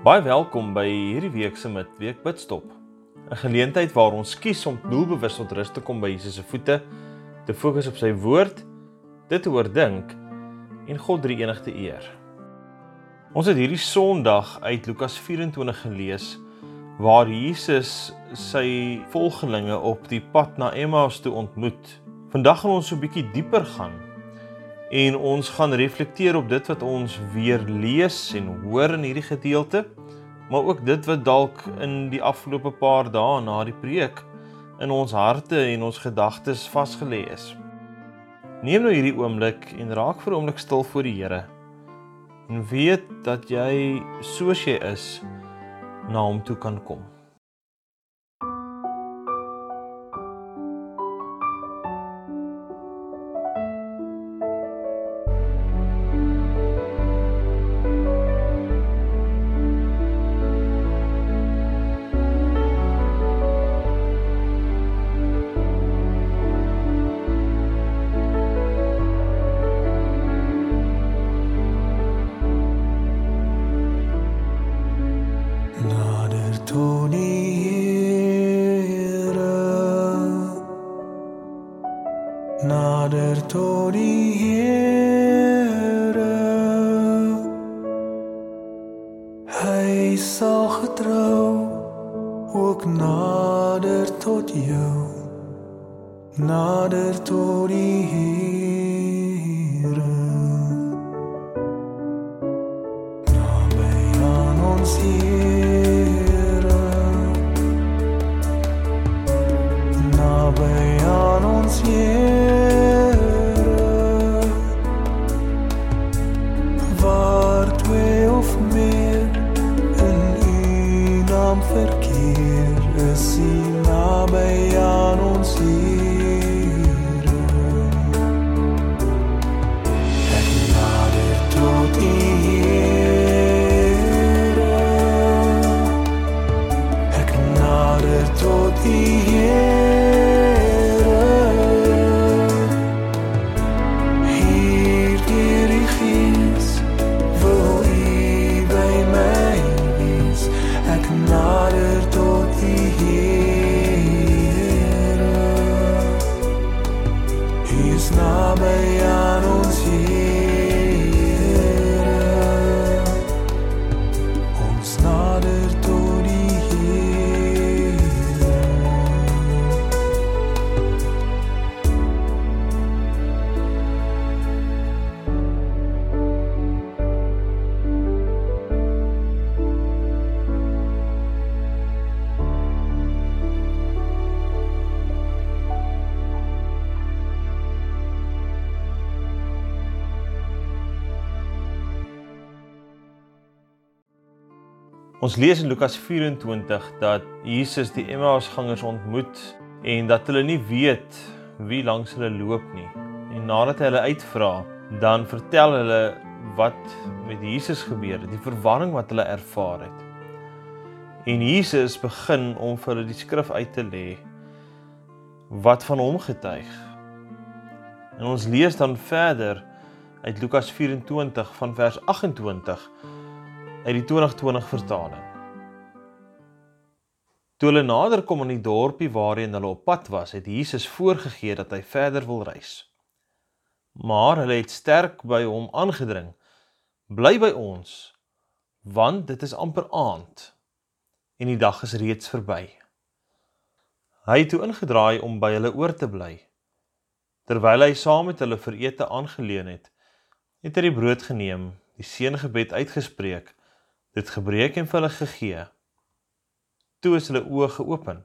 Baie welkom by hierdie week se Midweek Bidstop. 'n Geleentheid waar ons kies om doelbewus tot rus te kom by Jesus se voete, te fokus op sy woord, dit te oordink en God drie enigste eer. Ons het hierdie Sondag uit Lukas 24 gelees waar Jesus sy volgelinge op die pad na Emmaus toe ontmoet. Vandag gaan ons so 'n bietjie dieper gaan en ons gaan reflekteer op dit wat ons weer lees en hoor in hierdie gedeelte, maar ook dit wat dalk in die afgelope paar dae na die preek in ons harte en ons gedagtes vasgelê is. Neem nou hierdie oomblik en raak vir 'n oomblik stil voor die Here. En weet dat jy soos jy is na hom toe kan kom. Die Here. Hy sal getrou ook nader tot jou nader tot die Here. Naby aan ons Here. Naby aan ons Here Ons lees in Lukas 24 dat Jesus die Emmausgangers ontmoet en dat hulle nie weet wie langs hulle loop nie. En nadat hy hulle uitvra, dan vertel hulle wat met Jesus gebeur het, die verwarring wat hulle ervaar het. En Jesus begin om vir hulle die skrif uit te lê wat van hom getuig. En ons lees dan verder uit Lukas 24 van vers 28 uit die 2020 vertaling. Toe hulle nader kom aan die dorpie waarheen hulle op pad was, het Jesus voorgegee dat hy verder wil reis. Maar hulle het sterk by hom aangedring: "Bly by ons, want dit is amper aand en die dag is reeds verby." Hy het toe ingedraai om by hulle oor te bly. Terwyl hy saam met hulle vir ete aangeleun het, het hy die brood geneem, die seëngebed uitgespreek, dit gebreek en vir hulle gegee. Toe is hulle oë geopen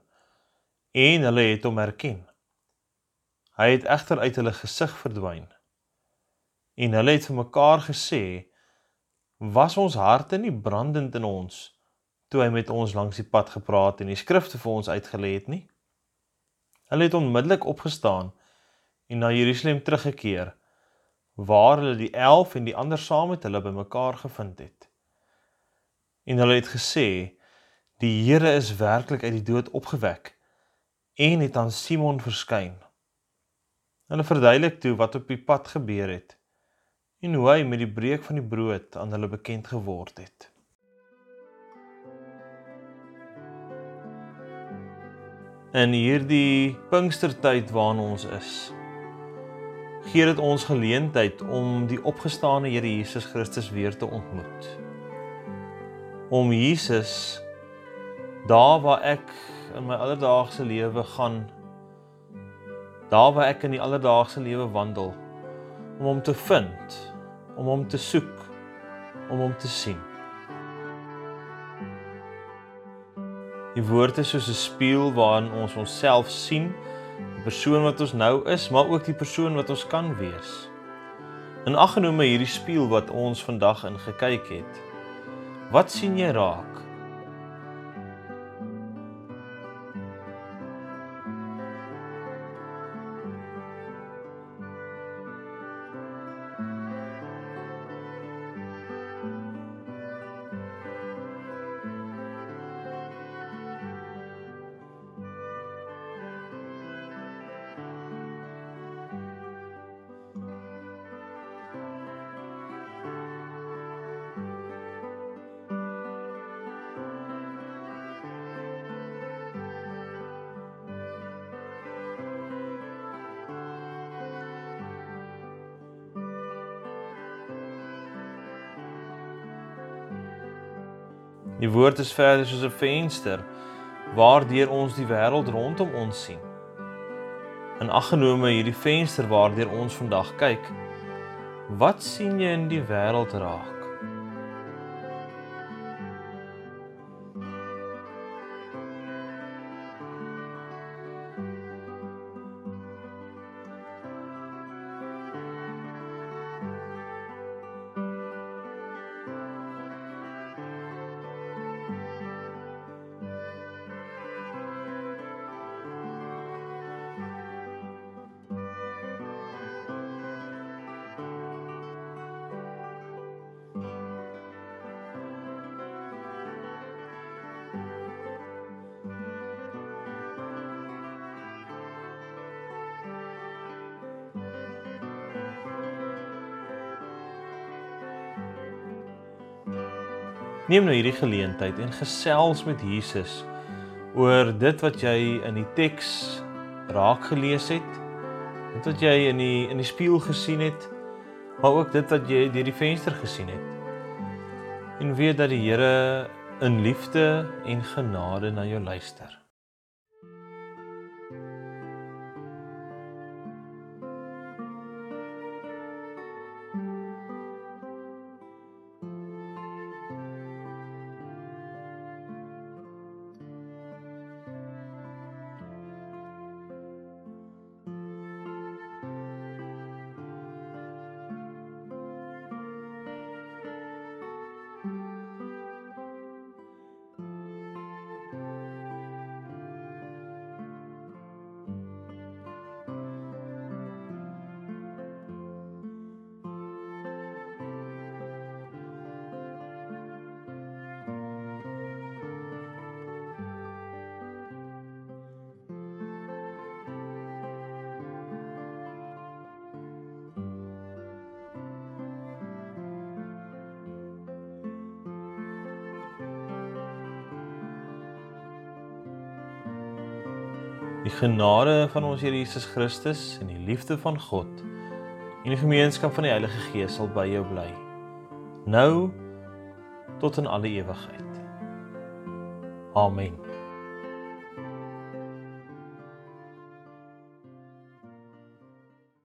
en hulle het hom herken. Hy het egter uit hulle gesig verdwyn. En hulle het vir mekaar gesê: "Was ons harte nie brandend in ons toe hy met ons langs die pad gepraat en die skrifte vir ons uitgelê het nie?" Hulle het onmiddellik opgestaan en na Jerusalem teruggekeer waar hulle die 11 en die ander saam met hulle bymekaar gevind het en hulle het gesê: "Die Here is werklik uit die dood opgewek en het aan Simon verskyn." Hulle verduidelik toe wat op die pad gebeur het en hoe hy met die breek van die brood aan hulle bekend geword het. In hierdie Pinkstertyd waarin ons is, gee dit ons geleentheid om die opgestane Here Jesus Christus weer te ontmoet. Om Jesus daar waar ek in my alledaagse lewe gaan daar waar ek in die alledaagse lewe wandel om hom te vind, om hom te soek, om hom te sien. Die woord is soos 'n spieël waarin ons onsself sien, die persoon wat ons nou is, maar ook die persoon wat ons kan wees. En aggenome hierdie spieël wat ons vandag in gekyk het. Wat sien jy raak? Die woord is verder soos 'n venster waardeur ons die wêreld rondom ons sien. In aggenome hierdie venster waardeur ons vandag kyk, wat sien jy in die wêreld raak? Neem nou hierdie geleentheid en gesels met Jesus oor dit wat jy in die teks raak gelees het, dit wat jy in die in die spieël gesien het, maar ook dit wat jy deur die venster gesien het. En weet dat die Here in liefde en genade na jou luister. Die genade van ons Here Jesus Christus en die liefde van God en die gemeenskap van die Heilige Gees sal by jou bly. Nou tot in alle ewigheid. Amen.